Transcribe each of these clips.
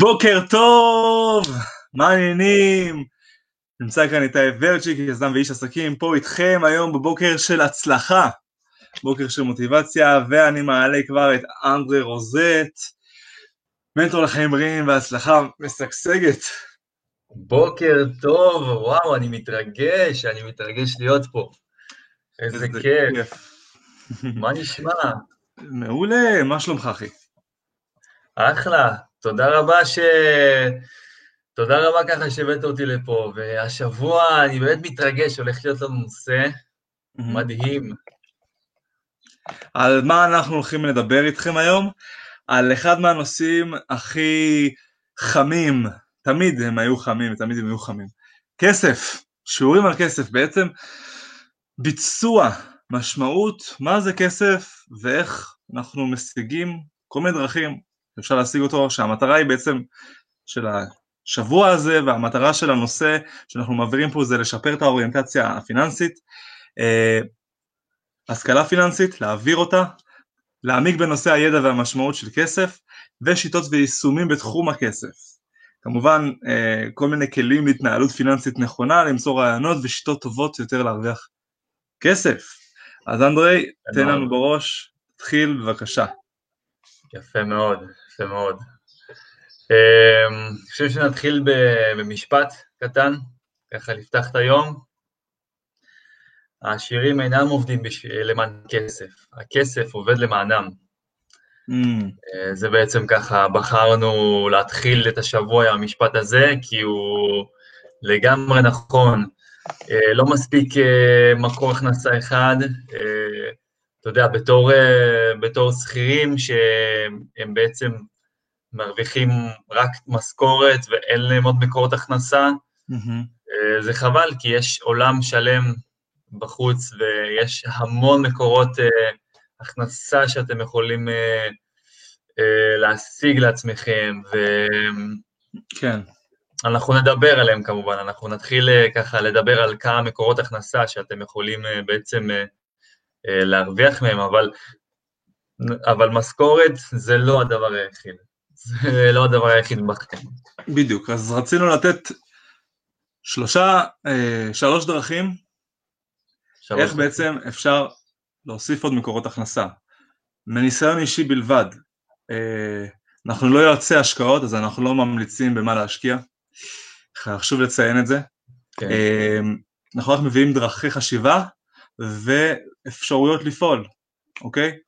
בוקר טוב, מה העניינים? נמצא כאן איתי ורצ'יק, יזם ואיש עסקים, פה איתכם היום בבוקר של הצלחה, בוקר של מוטיבציה, ואני מעלה כבר את אנדרי רוזט, מנטור לחיים בריאים והצלחה משגשגת. בוקר טוב, וואו, אני מתרגש, אני מתרגש להיות פה. איזה כיף. מה נשמע? מעולה, מה שלומך אחי? אחלה, תודה רבה ש... תודה רבה ככה שהבאת אותי לפה, והשבוע אני באמת מתרגש, הולך להיות לנו נושא מדהים. על מה אנחנו הולכים לדבר איתכם היום? על אחד מהנושאים הכי חמים, תמיד הם היו חמים, תמיד הם היו חמים. כסף, שיעורים על כסף, בעצם ביצוע, משמעות, מה זה כסף ואיך אנחנו משיגים כל מיני דרכים אפשר להשיג אותו, שהמטרה היא בעצם של השבוע הזה והמטרה של הנושא שאנחנו מעבירים פה זה לשפר את האוריינטציה הפיננסית, אה, השכלה פיננסית, להעביר אותה, להעמיק בנושא הידע והמשמעות של כסף ושיטות ויישומים בתחום הכסף. כמובן אה, כל מיני כלים להתנהלות פיננסית נכונה, למצוא רעיונות ושיטות טובות יותר להרוויח כסף. אז אנדרי, תן לנו בראש, תתחיל בבקשה. יפה מאוד, יפה מאוד. אמ, אני חושב שנתחיל במשפט קטן, ככה לפתח את היום. העשירים אינם עובדים למען כסף, הכסף עובד למענם. Mm. זה בעצם ככה, בחרנו להתחיל את השבוע עם המשפט הזה, כי הוא לגמרי נכון. אה, לא מספיק אה, מקור הכנסה אחד, אתה יודע, בתור, בתור שכירים שהם בעצם מרוויחים רק משכורת ואין להם עוד מקורות הכנסה, mm-hmm. זה חבל, כי יש עולם שלם בחוץ ויש המון מקורות uh, הכנסה שאתם יכולים להשיג לעצמכם, כן. אנחנו נדבר עליהם כמובן, אנחנו נתחיל ככה לדבר על כמה מקורות הכנסה שאתם יכולים בעצם להרוויח מהם, אבל, אבל משכורת זה לא הדבר היחיד. זה לא הדבר היחיד בחיים. בדיוק, אז רצינו לתת שלושה, אה, שלוש דרכים, שלוש איך דרכים. בעצם אפשר להוסיף עוד מקורות הכנסה. מניסיון אישי בלבד, אה, אנחנו לא יועצי השקעות, אז אנחנו לא ממליצים במה להשקיע, חשוב לציין את זה. כן. אה, אנחנו רק מביאים דרכי חשיבה ואפשרויות לפעול, אוקיי?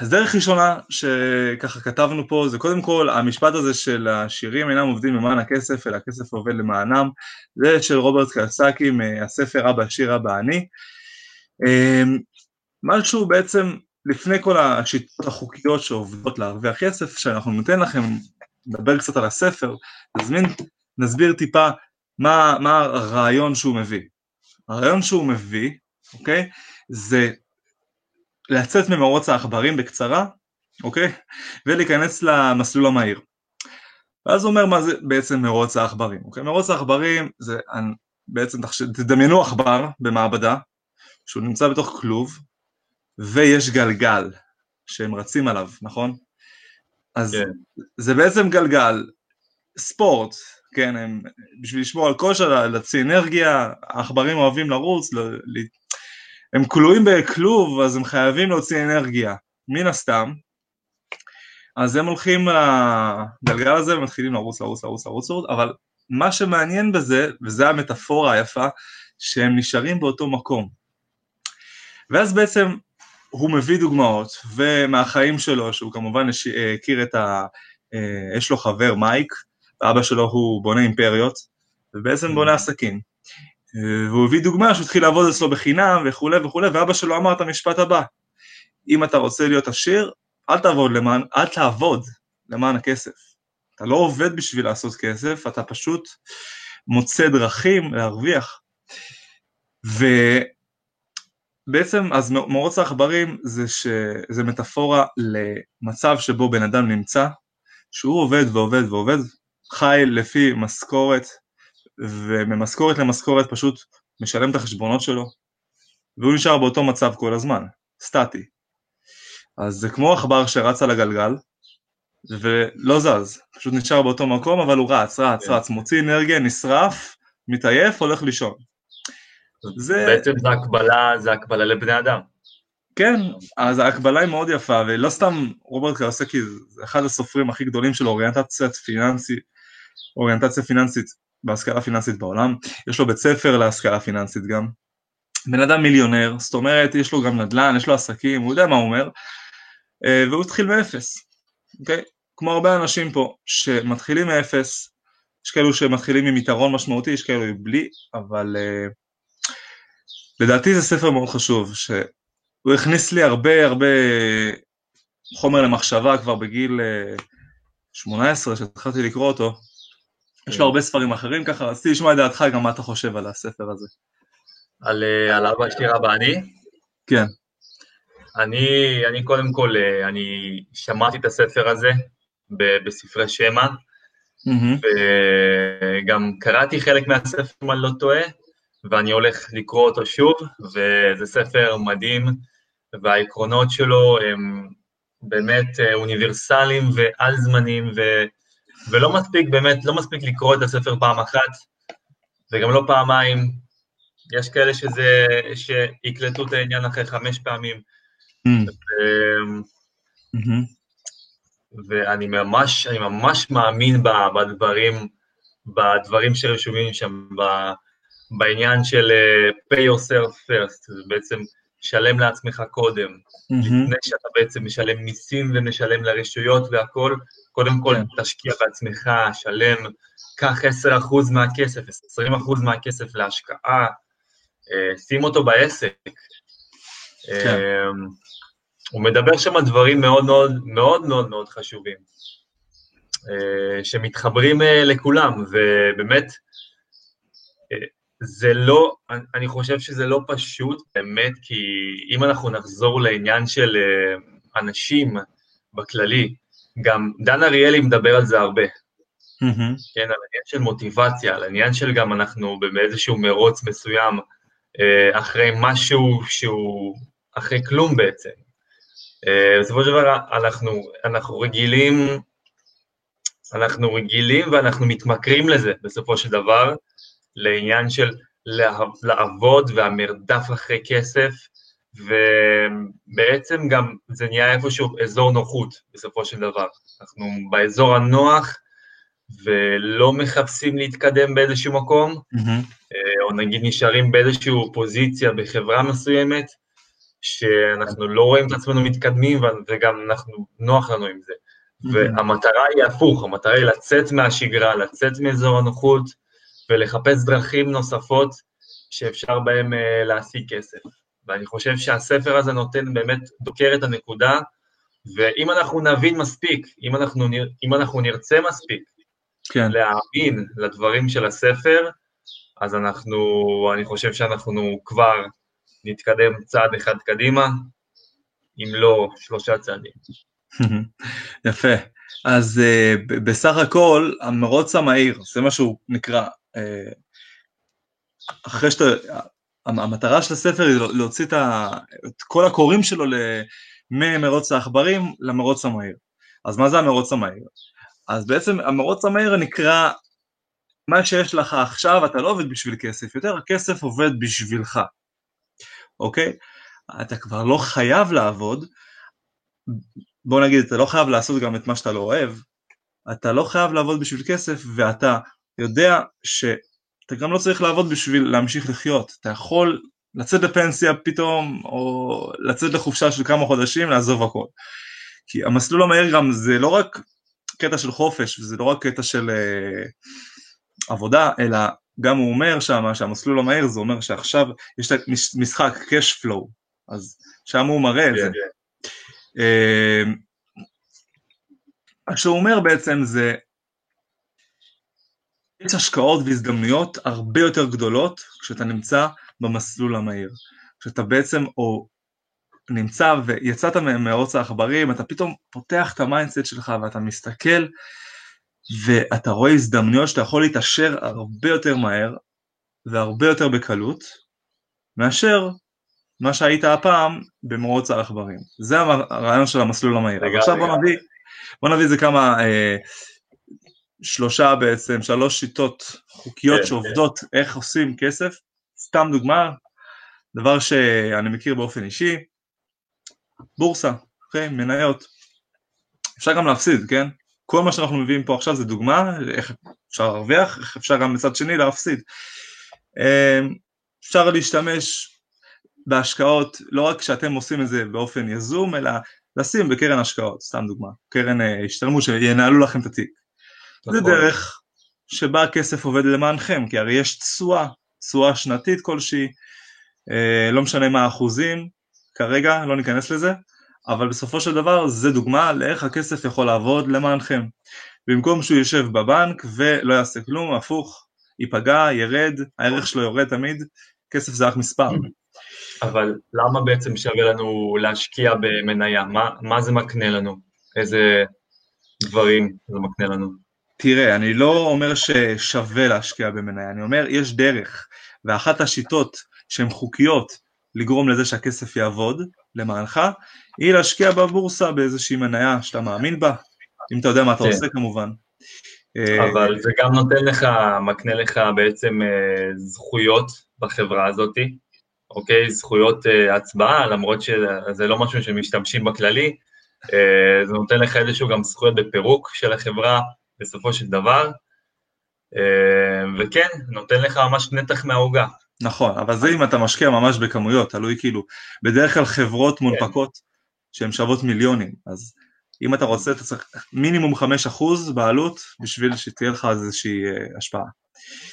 אז דרך ראשונה שככה כתבנו פה זה קודם כל המשפט הזה של השירים אינם עובדים למען הכסף אלא הכסף עובד למענם. זה של רוברט קלסקי מהספר אבא עשיר אבא אני אמ, משהו בעצם לפני כל השיטות החוקיות שעובדות להרוויח כסף שאנחנו ניתן לכם נדבר קצת על הספר נזמין נסביר טיפה מה, מה הרעיון שהוא מביא. הרעיון שהוא מביא אוקיי זה לצאת ממרוץ העכברים בקצרה, אוקיי? ולהיכנס למסלול המהיר. ואז הוא אומר מה זה בעצם מרוץ העכברים, אוקיי? מרוץ העכברים זה בעצם, תדמיינו עכבר במעבדה, שהוא נמצא בתוך כלוב, ויש גלגל שהם רצים עליו, נכון? אז כן. זה בעצם גלגל, ספורט, כן, הם, בשביל לשמור על כושר, להוציא אנרגיה, העכברים אוהבים לרוץ, הם כלואים בכלוב אז הם חייבים להוציא אנרגיה, מן הסתם, אז הם הולכים לגלגל הזה ומתחילים לרוץ, לרוץ, לרוץ, לרוץ, לרוץ, אבל מה שמעניין בזה, וזה המטאפורה היפה, שהם נשארים באותו מקום. ואז בעצם הוא מביא דוגמאות, ומהחיים שלו, שהוא כמובן הכיר את ה... אה, יש לו חבר מייק, ואבא שלו הוא בונה אימפריות, ובעצם בונה עסקים. והוא הביא דוגמה שהוא התחיל לעבוד אצלו בחינם וכולי וכולי, ואבא שלו אמר את המשפט הבא, אם אתה רוצה להיות עשיר, אל תעבוד למען, אל תעבוד למען הכסף. אתה לא עובד בשביל לעשות כסף, אתה פשוט מוצא דרכים להרוויח. ובעצם, אז מרוץ העכברים זה, ש... זה מטאפורה למצב שבו בן אדם נמצא, שהוא עובד ועובד ועובד, חי לפי משכורת וממשכורת למשכורת פשוט משלם את החשבונות שלו, והוא נשאר באותו מצב כל הזמן, סטטי. אז זה כמו עכבר שרץ על הגלגל, ולא זז, פשוט נשאר באותו מקום אבל הוא רץ, רץ, כן. רץ, מוציא אנרגיה, נשרף, מתעייף, הולך לישון. זה... בעצם זה הקבלה, זה הקבלה לבני אדם. כן, אז ההקבלה היא מאוד יפה, ולא סתם רוברט קרסקי זה אחד הסופרים הכי גדולים של אוריינטציה פיננסית, אוריינטציה פיננסית בהשכלה פיננסית בעולם, יש לו בית ספר להשכלה פיננסית גם. בן אדם מיליונר, זאת אומרת יש לו גם נדל"ן, יש לו עסקים, הוא יודע מה הוא אומר, אה, והוא התחיל מאפס, אוקיי? כמו הרבה אנשים פה שמתחילים מאפס, יש כאלו שמתחילים עם יתרון משמעותי, יש כאלו בלי, אבל uh, לדעתי זה ספר מאוד חשוב, שהוא הכניס לי הרבה הרבה חומר למחשבה כבר בגיל uh, 18 שהתחלתי לקרוא אותו, יש לו הרבה ספרים אחרים ככה, רציתי לשמוע את דעתך גם מה אתה חושב על הספר הזה. על, על אבא שירה ואני? כן. אני, אני קודם כל, אני שמעתי את הספר הזה בספרי שמע, mm-hmm. וגם קראתי חלק מהספר, אם אני לא טועה, ואני הולך לקרוא אותו שוב, וזה ספר מדהים, והעקרונות שלו הם באמת אה, אוניברסליים ועל-זמניים, ו... ולא מספיק, באמת, לא מספיק לקרוא את הספר פעם אחת, וגם לא פעמיים. יש כאלה שזה, שיקלטו את העניין אחרי חמש פעמים. Mm. ו... Mm-hmm. ואני ממש, אני ממש מאמין בדברים, בדברים שרשומים שם, בעניין של uh, pay yourself first, זה בעצם שלם לעצמך קודם, mm-hmm. לפני שאתה בעצם משלם מיסים ומשלם לרשויות והכל, קודם כל כן. תשקיע בעצמך, שלם, קח 10% מהכסף, 20% מהכסף להשקעה, uh, שים אותו בעסק. כן. Uh, הוא מדבר שם דברים מאוד מאוד מאוד מאוד מאוד חשובים, אה, שמתחברים אה, לכולם, ובאמת, אה, זה לא, אני חושב שזה לא פשוט באמת, כי אם אנחנו נחזור לעניין של אנשים בכללי, גם דן אריאלי מדבר על זה הרבה, mm-hmm. כן, על עניין של מוטיבציה, על עניין של גם אנחנו באיזשהו מרוץ מסוים, אחרי משהו שהוא, אחרי כלום בעצם, אה, בסופו של דבר אנחנו, אנחנו רגילים, אנחנו רגילים ואנחנו מתמכרים לזה בסופו של דבר, לעניין של לעבוד והמרדף אחרי כסף, ובעצם גם זה נהיה איפשהו אזור נוחות בסופו של דבר. אנחנו באזור הנוח ולא מחפשים להתקדם באיזשהו מקום, mm-hmm. או נגיד נשארים באיזושהי פוזיציה בחברה מסוימת, שאנחנו לא רואים את עצמנו מתקדמים וגם אנחנו, נוח לנו עם זה. Mm-hmm. והמטרה היא הפוך, המטרה היא לצאת מהשגרה, לצאת מאזור הנוחות ולחפש דרכים נוספות שאפשר בהן uh, להשיג כסף. ואני חושב שהספר הזה נותן באמת, דוקר את הנקודה, ואם אנחנו נבין מספיק, אם אנחנו, אם אנחנו נרצה מספיק כן. להאמין לדברים של הספר, אז אנחנו, אני חושב שאנחנו כבר נתקדם צעד אחד קדימה, אם לא שלושה צעדים. יפה. אז uh, בסך הכל, המרוץ המהיר, זה מה שהוא נקרא. Uh, אחרי שאתה, המטרה של הספר היא להוציא את, ה, את כל הקוראים שלו ממרוץ העכברים למרוץ המהיר. אז מה זה המרוץ המהיר? אז בעצם המרוץ המהיר נקרא מה שיש לך עכשיו, אתה לא עובד בשביל כסף, יותר הכסף עובד בשבילך. אוקיי? אתה כבר לא חייב לעבוד, בוא נגיד, אתה לא חייב לעשות גם את מה שאתה לא אוהב, אתה לא חייב לעבוד בשביל כסף, ואתה יודע שאתה גם לא צריך לעבוד בשביל להמשיך לחיות, אתה יכול לצאת לפנסיה פתאום, או לצאת לחופשה של כמה חודשים, לעזוב הכל. כי המסלול המהיר גם זה לא רק קטע של חופש, וזה לא רק קטע של uh, עבודה, אלא גם הוא אומר שם שהמסלול המהיר זה אומר שעכשיו יש משחק cash flow, אז שם הוא מראה את זה. מה אמ, שהוא אומר בעצם זה, יש השקעות והזדמנויות הרבה יותר גדולות כשאתה נמצא במסלול המהיר. כשאתה בעצם או נמצא ויצאת ממרוץ העכברים, אתה פתאום פותח את ה mindset שלך ואתה מסתכל ואתה רואה הזדמנויות שאתה יכול להתעשר הרבה יותר מהר והרבה יותר בקלות מאשר מה שהיית הפעם במרוץ העכברים. זה הרעיון של המסלול המהיר. עכשיו בוא נביא, בוא נביא את זה כמה, אה, שלושה בעצם, שלוש שיטות חוקיות כן, שעובדות איך עושים כסף. סתם דוגמה, דבר שאני מכיר באופן אישי, בורסה, אוקיי, מניות. אפשר גם להפסיד, כן? כל מה שאנחנו מביאים פה עכשיו זה דוגמה, איך אפשר להרוויח, איך אפשר גם מצד שני להפסיד. אמ, אפשר להשתמש בהשקעות, לא רק כשאתם עושים את זה באופן יזום, אלא לשים בקרן השקעות, סתם דוגמה, קרן אה, השתלמות שינהלו לכם את התיק. זה נכון. דרך שבה הכסף עובד למענכם, כי הרי יש תשואה, תשואה שנתית כלשהי, אה, לא משנה מה האחוזים, כרגע לא ניכנס לזה, אבל בסופו של דבר זה דוגמה לאיך הכסף יכול לעבוד למענכם. במקום שהוא יושב בבנק ולא יעשה כלום, הפוך, ייפגע, ירד, הערך שלו יורד תמיד, כסף זה רק מספר. אבל למה בעצם שווה לנו להשקיע במניה? מה, מה זה מקנה לנו? איזה דברים זה מקנה לנו? תראה, אני לא אומר ששווה להשקיע במניה, אני אומר יש דרך, ואחת השיטות שהן חוקיות לגרום לזה שהכסף יעבוד למענך, היא להשקיע בבורסה באיזושהי מניה שאתה מאמין בה, אם אתה יודע מה אתה כן. עושה כמובן. אבל זה גם נותן לך, מקנה לך בעצם אה, זכויות בחברה הזאתי, אוקיי? זכויות אה, הצבעה, למרות שזה לא משהו שמשתמשים בכללי, אה, זה נותן לך איזשהו גם זכויות בפירוק של החברה בסופו של דבר, אה, וכן, נותן לך ממש נתח מהעוגה. נכון, אבל זה אם אתה משקיע ממש בכמויות, תלוי כאילו, בדרך כלל כן. חברות מונפקות שהן שוות מיליונים, אז אם אתה רוצה אתה צריך מינימום 5% בעלות בשביל שתהיה לך איזושהי אה, השפעה.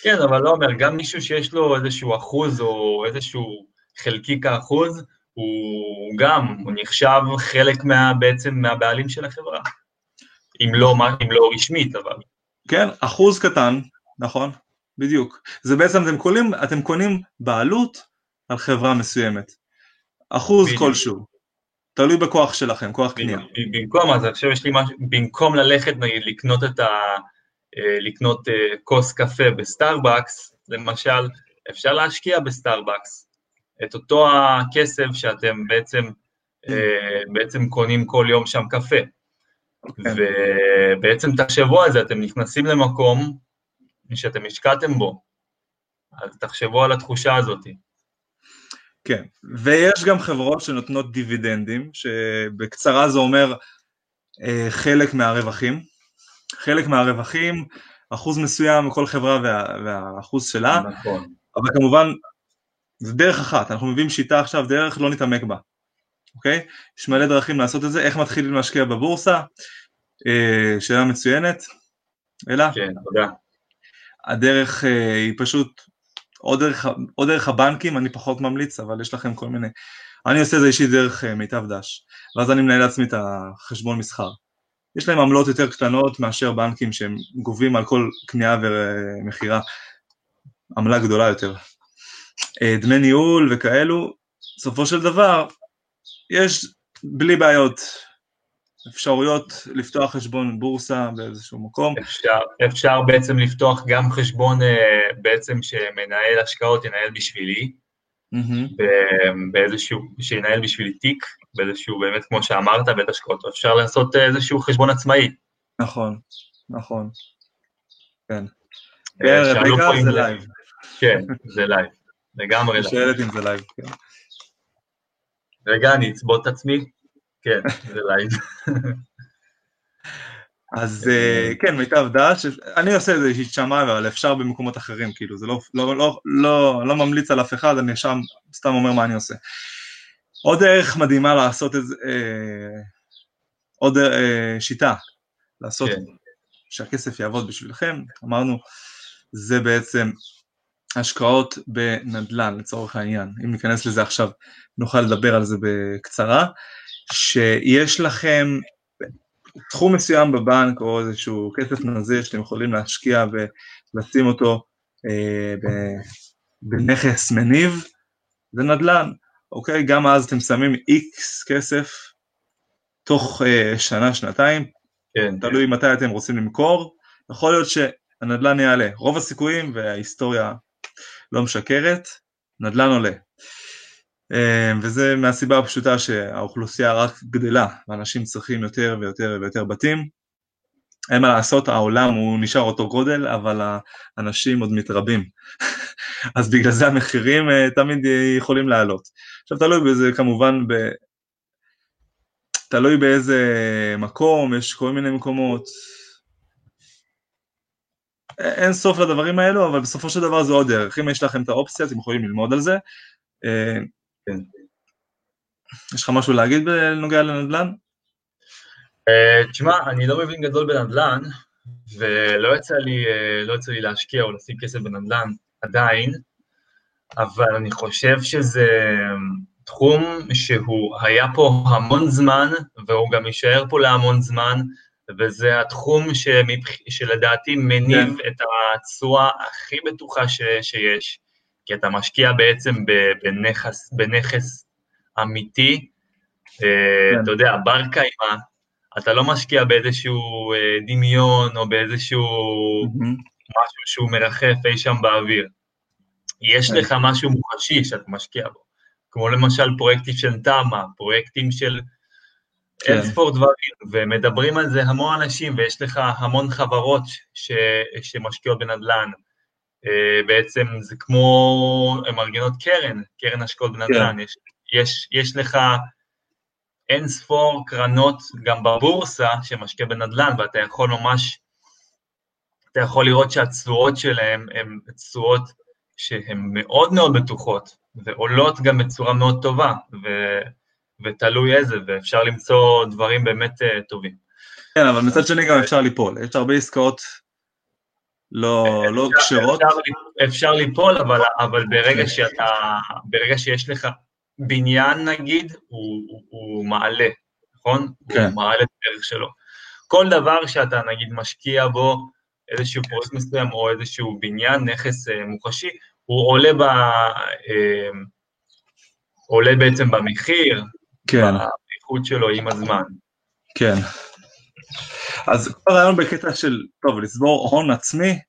כן, אבל לא אומר, גם מישהו שיש לו איזשהו אחוז או איזשהו חלקיק האחוז, הוא גם, הוא נחשב חלק מה, בעצם מהבעלים של החברה. אם לא, אם לא רשמית, אבל. כן, אחוז קטן, נכון, בדיוק. זה בעצם אתם קונים, אתם קונים בעלות על חברה מסוימת. אחוז בדיוק. כלשהו. תלוי בכוח שלכם, כוח קנייה. במקום, אז עכשיו יש לי משהו, במקום ללכת נגיד לקנות את ה... אה, לקנות אה, כוס קפה בסטארבקס, למשל, אפשר להשקיע בסטארבקס. את אותו הכסף שאתם בעצם, אה, בעצם קונים כל יום שם קפה. כן. ובעצם תחשבו על זה, אתם נכנסים למקום שאתם השקעתם בו, אז תחשבו על התחושה הזאת. כן, ויש גם חברות שנותנות דיבידנדים, שבקצרה זה אומר אה, חלק מהרווחים. חלק מהרווחים, אחוז מסוים מכל חברה וה, והאחוז שלה, נכון. אבל כמובן זה דרך אחת, אנחנו מביאים שיטה עכשיו, דרך לא נתעמק בה, אוקיי? יש מלא דרכים לעשות את זה, איך מתחילים להשקיע בבורסה, אה, שאלה מצוינת, אלא כן, תודה. הדרך אה, היא פשוט, או דרך, או דרך הבנקים, אני פחות ממליץ, אבל יש לכם כל מיני, אני עושה את זה אישית דרך אה, מיטב דש, ואז אני מנהל לעצמי את החשבון מסחר. יש להם עמלות יותר קטנות מאשר בנקים שהם גובים על כל קנייה ומכירה עמלה גדולה יותר. דמי ניהול וכאלו, בסופו של דבר, יש בלי בעיות אפשרויות לפתוח חשבון בורסה באיזשהו מקום. אפשר, אפשר בעצם לפתוח גם חשבון אה, בעצם שמנהל השקעות ינהל בשבילי. ב- באיזשהו, שינהל בשבילי תיק, באיזשהו, באמת כמו שאמרת, בית השקעות, אפשר לעשות איזשהו חשבון עצמאי. נכון, נכון. כן. אה, כן, זה live. כן, זה live, לגמרי live. שואלת אם זה live, כן. רגע, אני אצבוט את עצמי. כן, זה live. אז אה, כן, מיטב דש, אני עושה את זה אישית שמה, אבל אפשר במקומות אחרים, כאילו, זה לא, לא, לא, לא, לא ממליץ על אף אחד, אני שם סתם אומר מה אני עושה. עוד דרך מדהימה לעשות את זה, אה, עוד אה, שיטה לעשות כן. שהכסף יעבוד בשבילכם, אמרנו, זה בעצם השקעות בנדל"ן לצורך העניין, אם ניכנס לזה עכשיו נוכל לדבר על זה בקצרה, שיש לכם תחום מסוים בבנק או איזשהו כסף נזיר שאתם יכולים להשקיע ולשים אותו אה, ב- בנכס מניב, זה נדל"ן, אוקיי? גם אז אתם שמים איקס כסף תוך אה, שנה, שנתיים, כן, תלוי מתי אתם רוצים למכור, יכול להיות שהנדל"ן יעלה, רוב הסיכויים וההיסטוריה לא משקרת, נדל"ן עולה. וזה מהסיבה הפשוטה שהאוכלוסייה רק גדלה, ואנשים צריכים יותר ויותר ויותר בתים. אין מה לעשות, העולם הוא נשאר אותו גודל, אבל האנשים עוד מתרבים. אז בגלל זה המחירים תמיד יכולים לעלות. עכשיו תלוי בזה כמובן, ב... תלוי באיזה מקום, יש כל מיני מקומות. אין סוף לדברים האלו, אבל בסופו של דבר זה עוד דרך. אם יש לכם את האופציה, אתם יכולים ללמוד על זה. כן. יש לך משהו להגיד בנוגע לנדל"ן? אה, תשמע, אני לא מבין גדול בנדל"ן, ולא יצא לי, אה, לא יצא לי להשקיע או לשים כסף בנדל"ן עדיין, אבל אני חושב שזה תחום שהוא היה פה המון זמן, והוא גם יישאר פה להמון זמן, וזה התחום שמבח... שלדעתי מניב כן. את התשואה הכי בטוחה ש... שיש, כי אתה משקיע בעצם בנכס, בנכס אמיתי, אה, כן. אתה יודע, בר קיימא, אתה לא משקיע באיזשהו אה, דמיון או באיזשהו. משהו שהוא מרחף אי שם באוויר. יש כן. לך משהו מוחשי שאתה משקיע בו, כמו למשל פרויקטים של תמ"א, פרויקטים של כן. אין ספור דברים, ומדברים על זה המון אנשים, ויש לך המון חברות ש, שמשקיעות בנדל"ן. אה, בעצם זה כמו, הן מארגנות קרן, קרן השקעות בנדל"ן. כן. יש, יש, יש לך אין ספור קרנות גם בבורסה שמשקיע בנדל"ן, ואתה יכול ממש, אתה יכול לראות שהתשואות שלהם הן תשואות שהן מאוד מאוד בטוחות, ועולות גם בצורה מאוד טובה, ו, ותלוי איזה, ואפשר למצוא דברים באמת uh, טובים. כן, אבל מצד שני גם אפשר ליפול, יש הרבה עסקאות לא, לא כשרות. אפשר, אפשר ליפול, אבל, אבל ברגע שאתה, ברגע שיש לך בניין נגיד, הוא, הוא, הוא מעלה, נכון? כן. הוא מעלה את הערך שלו. כל דבר שאתה נגיד משקיע בו, איזשהו פרויקט מסוים או איזשהו בניין, נכס אה, מוחשי, הוא עולה, ב, אה, עולה בעצם במחיר, כן. באיכות שלו עם הזמן. כן. אז כל הרעיון בקטע של, טוב, לסבור הון עצמי,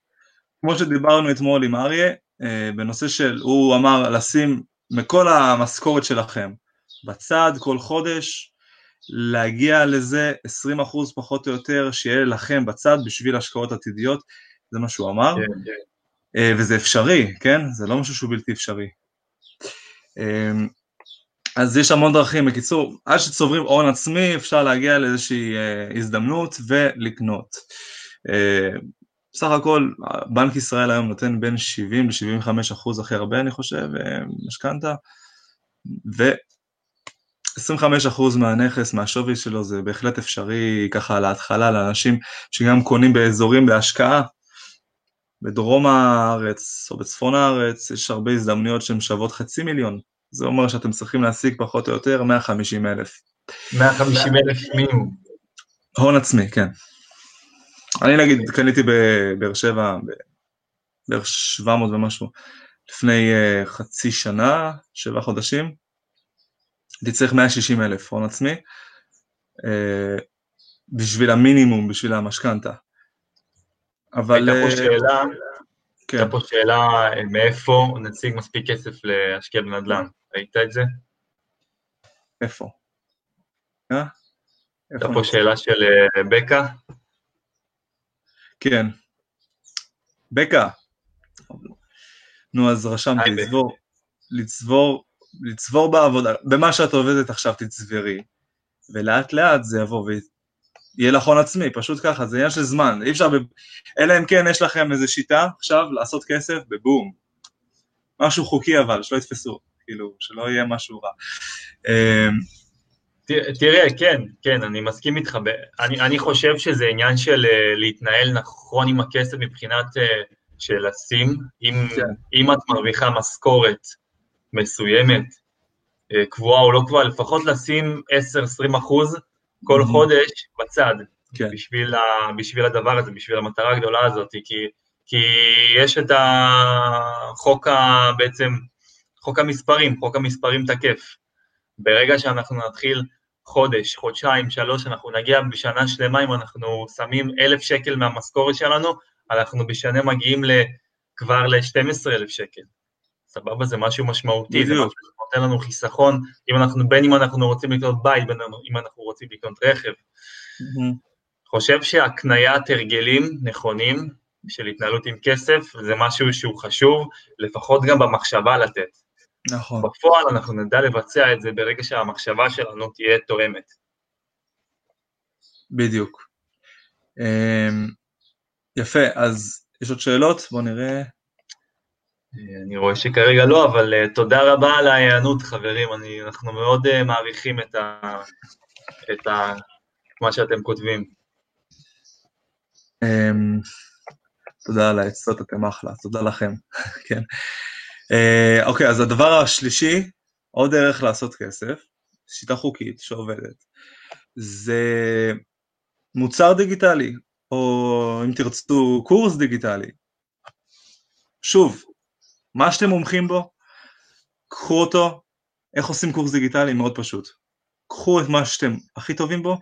כמו שדיברנו אתמול עם אריה, אה, בנושא של, הוא אמר לשים מכל המשכורת שלכם בצד כל חודש, להגיע לזה 20% פחות או יותר שיהיה לכם בצד בשביל השקעות עתידיות, זה מה שהוא אמר, כן, כן. אה, וזה אפשרי, כן? זה לא משהו שהוא בלתי אפשרי. אה, אז יש המון דרכים, בקיצור, עד שצוברים הון עצמי אפשר להגיע לאיזושהי אה, הזדמנות ולקנות. בסך הכל בנק ישראל היום נותן בין 70 ל-75 אחוז הכי הרבה אני חושב, אה, משכנתה, ו-25 אחוז מהנכס, מהשווי שלו זה בהחלט אפשרי ככה להתחלה לאנשים שגם קונים באזורים בהשקעה, בדרום הארץ או בצפון הארץ יש הרבה הזדמנויות שהן שוות חצי מיליון, זה אומר שאתם צריכים להשיג פחות או יותר 150 אלף. 150 אלף מינימום. הון עצמי, כן. אני נגיד קניתי בבאר שבע בערך 700 ומשהו לפני uh, חצי שנה, שבעה חודשים, הייתי צריך 160 אלף הון עצמי uh, בשביל המינימום, בשביל המשכנתה. אבל... הייתה פה uh, שאלה, כן. הייתה פה שאלה מאיפה נציג מספיק כסף להשקיע בנדל"ן, ראית את זה? איפה? הייתה פה שאלה של בקה. כן. בקה. נו, אז רשמתי, לצבור, לצבור, לצבור בעבודה, במה שאת עובדת עכשיו תצברי, ולאט לאט זה יבוא ויהיה לך הון עצמי, פשוט ככה, זה עניין של זמן, אי אפשר, ב... אלא אם כן יש לכם איזו שיטה עכשיו לעשות כסף בבום. משהו חוקי אבל, שלא יתפסו, כאילו, שלא יהיה משהו רע. אמ, תראה, כן, כן, אני מסכים איתך. אני, אני חושב שזה עניין של uh, להתנהל נכון עם הכסף מבחינת uh, של לשים. אם, כן. אם את מרוויחה משכורת מסוימת, uh, קבועה או לא קבועה, לפחות לשים 10-20 אחוז כל mm-hmm. חודש בצד, כן. בשביל, ה, בשביל הדבר הזה, בשביל המטרה הגדולה הזאת, כי, כי יש את החוק ה... בעצם, חוק המספרים, חוק המספרים תקף. ברגע שאנחנו נתחיל חודש, חודשיים, שלוש, אנחנו נגיע בשנה שלמה, אם אנחנו שמים אלף שקל מהמשכורת שלנו, אנחנו בשנה מגיעים כבר ל-12 אלף שקל. סבבה? זה משהו משמעותי, זה משהו נותן לנו חיסכון, אם אנחנו, בין אם אנחנו רוצים לקנות בית, בין אם אנחנו רוצים לקנות רכב. Mm-hmm. חושב שהקניית הרגלים נכונים של התנהלות עם כסף זה משהו שהוא חשוב, לפחות גם במחשבה לתת. נכון. בפועל אנחנו נדע לבצע את זה ברגע שהמחשבה שלנו תהיה תואמת. בדיוק. אמ, יפה, אז יש עוד שאלות? בואו נראה. אני רואה שכרגע לא, אבל uh, תודה רבה על ההיענות, חברים. אני, אנחנו מאוד uh, מעריכים את, ה, את ה, מה שאתם כותבים. Um, תודה על העצות, אתם אחלה, תודה לכם, כן. Uh, אוקיי, אז הדבר השלישי, עוד דרך לעשות כסף, שיטה חוקית שעובדת, זה מוצר דיגיטלי, או אם תרצו קורס דיגיטלי. שוב, מה שאתם מומחים בו, קחו אותו, איך עושים קורס דיגיטלי? מאוד פשוט. קחו את מה שאתם הכי טובים בו,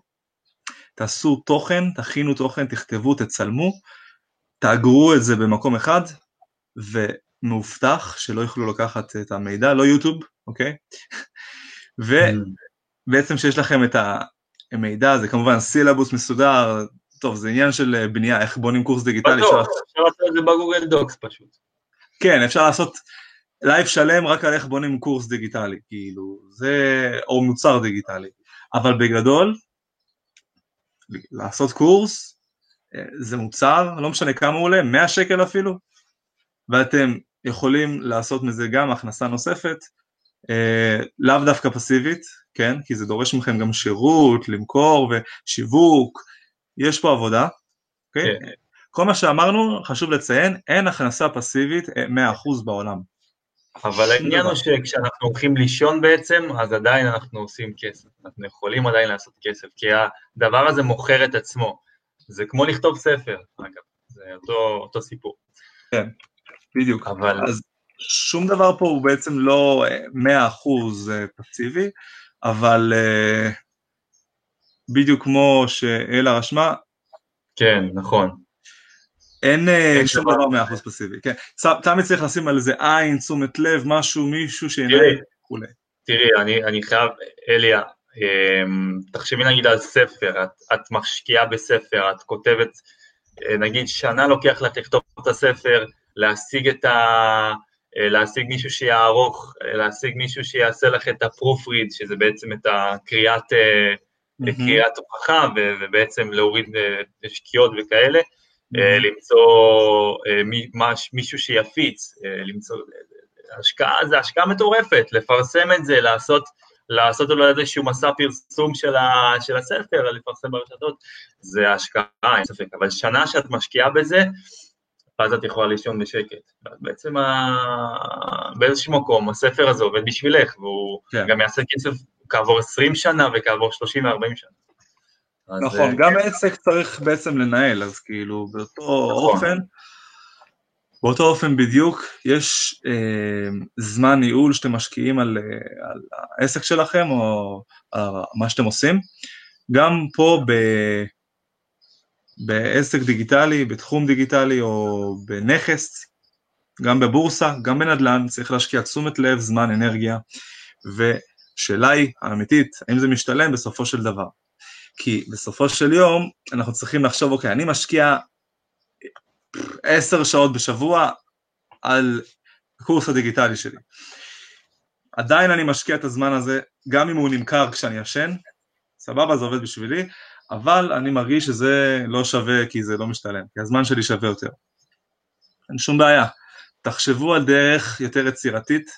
תעשו תוכן, תכינו תוכן, תכתבו, תצלמו, תאגרו את זה במקום אחד, ומאובטח שלא יוכלו לקחת את המידע, לא יוטיוב, אוקיי? ובעצם שיש לכם את המידע, זה כמובן סילבוס מסודר, טוב, זה עניין של בנייה, איך בונים קורס דיגיטלי. בטוח, אפשר לעשות את זה בגוגל דוקס פשוט. כן, אפשר לעשות live שלם רק על איך בונים קורס דיגיטלי, כאילו, זה, או מוצר דיגיטלי. אבל בגדול, לעשות קורס, אה, זה מוצר, לא משנה כמה הוא עולה, 100 שקל אפילו, ואתם יכולים לעשות מזה גם הכנסה נוספת, אה, לאו דווקא פסיבית, כן? כי זה דורש מכם גם שירות, למכור ושיווק, יש פה עבודה, אוקיי? כן. כל מה שאמרנו, חשוב לציין, אין הכנסה פסיבית 100% אה, בעולם. אבל העניין הוא שכשאנחנו הולכים לישון בעצם, אז עדיין אנחנו עושים כסף. אנחנו יכולים עדיין לעשות כסף, כי הדבר הזה מוכר את עצמו. זה כמו לכתוב ספר, אגב, זה אותו, אותו סיפור. כן, בדיוק. אבל... אז שום דבר פה הוא בעצם לא 100% אה, אה, פסיבי, אבל בדיוק כמו שאלה רשמה, כן, נכון. אין אה, שום דבר מאה אחוז פסיבי, כן. תמיד צריך לשים על זה עין, תשומת לב, משהו, מישהו שינהל וכולי. תראי, אני, אני חייב, אליה, אמ, תחשבי נגיד על ספר, את, את משקיעה בספר, את כותבת, אה, נגיד שנה לוקח לך לכתוב את הספר, להשיג את ה... אה, להשיג מישהו שיערוך, להשיג מישהו שיעשה לך את הפרופריד, שזה בעצם את הקריאת, mm-hmm. קריאת הוכחה, ובעצם להוריד שקיעות וכאלה. אה, למצוא אה, מישהו שיפיץ, אה, למצוא, השקעה, זה השקעה מטורפת, לפרסם את זה, לעשות, לעשות אולי איזשהו מסע פרסום של, ה, של הספר, לפרסם ברשתות, זה השקעה, אין ספק, אבל שנה שאת משקיעה בזה, אז את יכולה לישון בשקט. בעצם ה... באיזשהו מקום הספר הזה עובד בשבילך, והוא כן. גם יעשה כסף כעבור 20 שנה וכעבור 30 ו-40 שנה. נכון, אה, גם עסק צריך בעצם לנהל, אז כאילו באותו נכון. אופן, באותו אופן בדיוק, יש אה, זמן ניהול שאתם משקיעים על, אה, על העסק שלכם או על מה שאתם עושים. גם פה ב, בעסק דיגיטלי, בתחום דיגיטלי או בנכס, גם בבורסה, גם בנדל"ן, צריך להשקיע תשומת לב, זמן, אנרגיה, ושאלה היא האמיתית, האם זה משתלם בסופו של דבר. כי בסופו של יום אנחנו צריכים לחשוב, אוקיי, אני משקיע עשר שעות בשבוע על הקורס הדיגיטלי שלי. עדיין אני משקיע את הזמן הזה, גם אם הוא נמכר כשאני ישן, סבבה, זה עובד בשבילי, אבל אני מרגיש שזה לא שווה כי זה לא משתלם, כי הזמן שלי שווה יותר. אין שום בעיה. תחשבו על דרך יותר יצירתית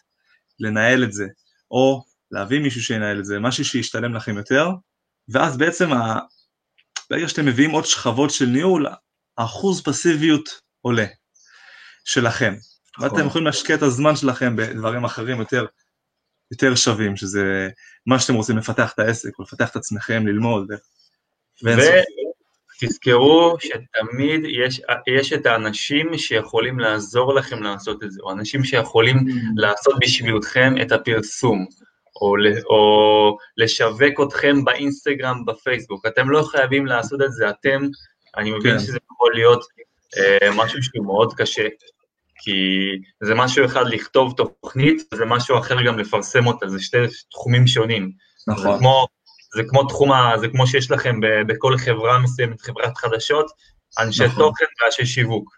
לנהל את זה, או להביא מישהו שינהל את זה, משהו שישתלם לכם יותר, ואז בעצם ה... ברגע שאתם מביאים עוד שכבות של ניהול, האחוז פסיביות עולה שלכם. נכון. ואתם יכולים להשקיע את הזמן שלכם בדברים אחרים יותר, יותר שווים, שזה מה שאתם רוצים, לפתח את העסק, או לפתח את עצמכם, ללמוד. ותזכרו שתמיד יש, יש את האנשים שיכולים לעזור לכם לעשות את זה, או אנשים שיכולים mm. לעשות בשבילכם את הפרסום. או, או לשווק אתכם באינסטגרם, בפייסבוק. אתם לא חייבים לעשות את זה, אתם, אני מבין כן. שזה יכול להיות אה, משהו שהוא מאוד קשה. כי זה משהו אחד לכתוב תוכנית, וזה משהו אחר גם לפרסם אותה, זה שתי תחומים שונים. נכון. זה כמו, זה כמו תחום, ה, זה כמו שיש לכם ב, בכל חברה מסוימת, חברת חדשות, אנשי נכון. תוכן ואנשי שיווק.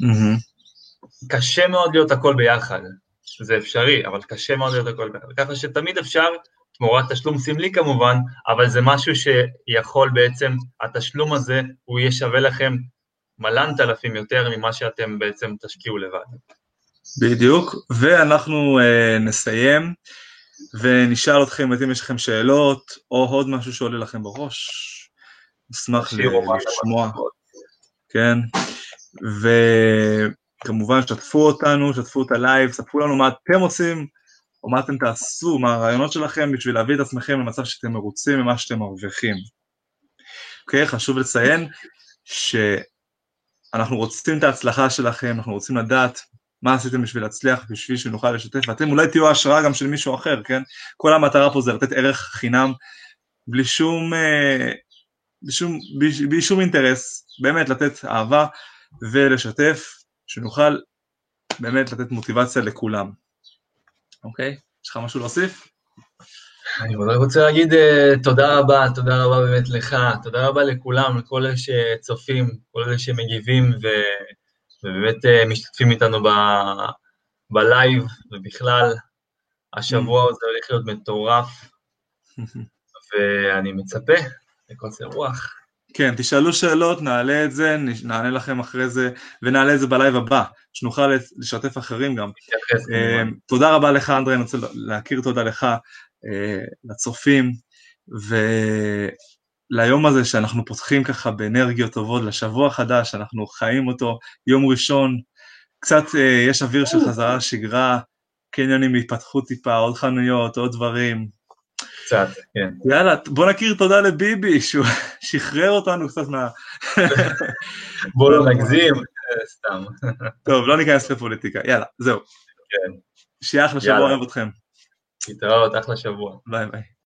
מהמם. קשה מאוד להיות הכל ביחד, זה אפשרי, אבל קשה מאוד להיות הכל ביחד. ככה שתמיד אפשר, תמורת תשלום סמלי כמובן, אבל זה משהו שיכול בעצם, התשלום הזה, הוא יהיה שווה לכם מלנת אלפים יותר ממה שאתם בעצם תשקיעו לבד. בדיוק, ואנחנו אה, נסיים ונשאל אתכם אם יש לכם שאלות או עוד משהו שעולה לכם בראש. נשמח לשמוע. כן, וכמובן שתפו אותנו, שתפו את ה live, ספרו לנו מה אתם עושים או מה אתם תעשו, מה הרעיונות שלכם בשביל להביא את עצמכם למצב שאתם מרוצים ממה שאתם מרוויחים. אוקיי, חשוב לציין שאנחנו רוצים את ההצלחה שלכם, אנחנו רוצים לדעת מה עשיתם בשביל להצליח, בשביל שנוכל לשתף, ואתם אולי תהיו ההשראה גם של מישהו אחר, כן? כל המטרה פה זה לתת ערך חינם בלי שום, אה, בלי שום, בלי שום אינטרס, באמת לתת אהבה ולשתף, שנוכל באמת לתת מוטיבציה לכולם. אוקיי? יש לך משהו להוסיף? אני רוצה להגיד אה, תודה רבה, תודה רבה באמת לך, תודה רבה לכולם, לכל אלה שצופים, כל אלה שמגיבים ו... ובאמת אה, משתתפים איתנו ב... ב live ובכלל. השבוע הזה הולך להיות מטורף, ואני מצפה בקוצר רוח. כן, תשאלו שאלות, נעלה את זה, נענה לכם אחרי זה, ונעלה את זה ב live הבא, שנוכל לשתף אחרים גם. אה. תודה רבה לך, אנדרי, אני רוצה להכיר תודה לך, אה, לצופים, וליום הזה שאנחנו פותחים ככה באנרגיות טובות, לשבוע חדש, אנחנו חיים אותו יום ראשון, קצת אה, יש אוויר של חזרה לשגרה, קניונים התפתחו טיפה, עוד חנויות, עוד דברים. קצת, כן. יאללה, בוא נכיר תודה לביבי, שהוא שחרר אותנו קצת מה... בואו לא נגזים, אה, סתם. טוב, לא ניכנס לפוליטיקה, יאללה, זהו. כן. שיהיה אחלה שבוע. אוהב אתכם. להתראות, אחלה שבוע. ביי ביי.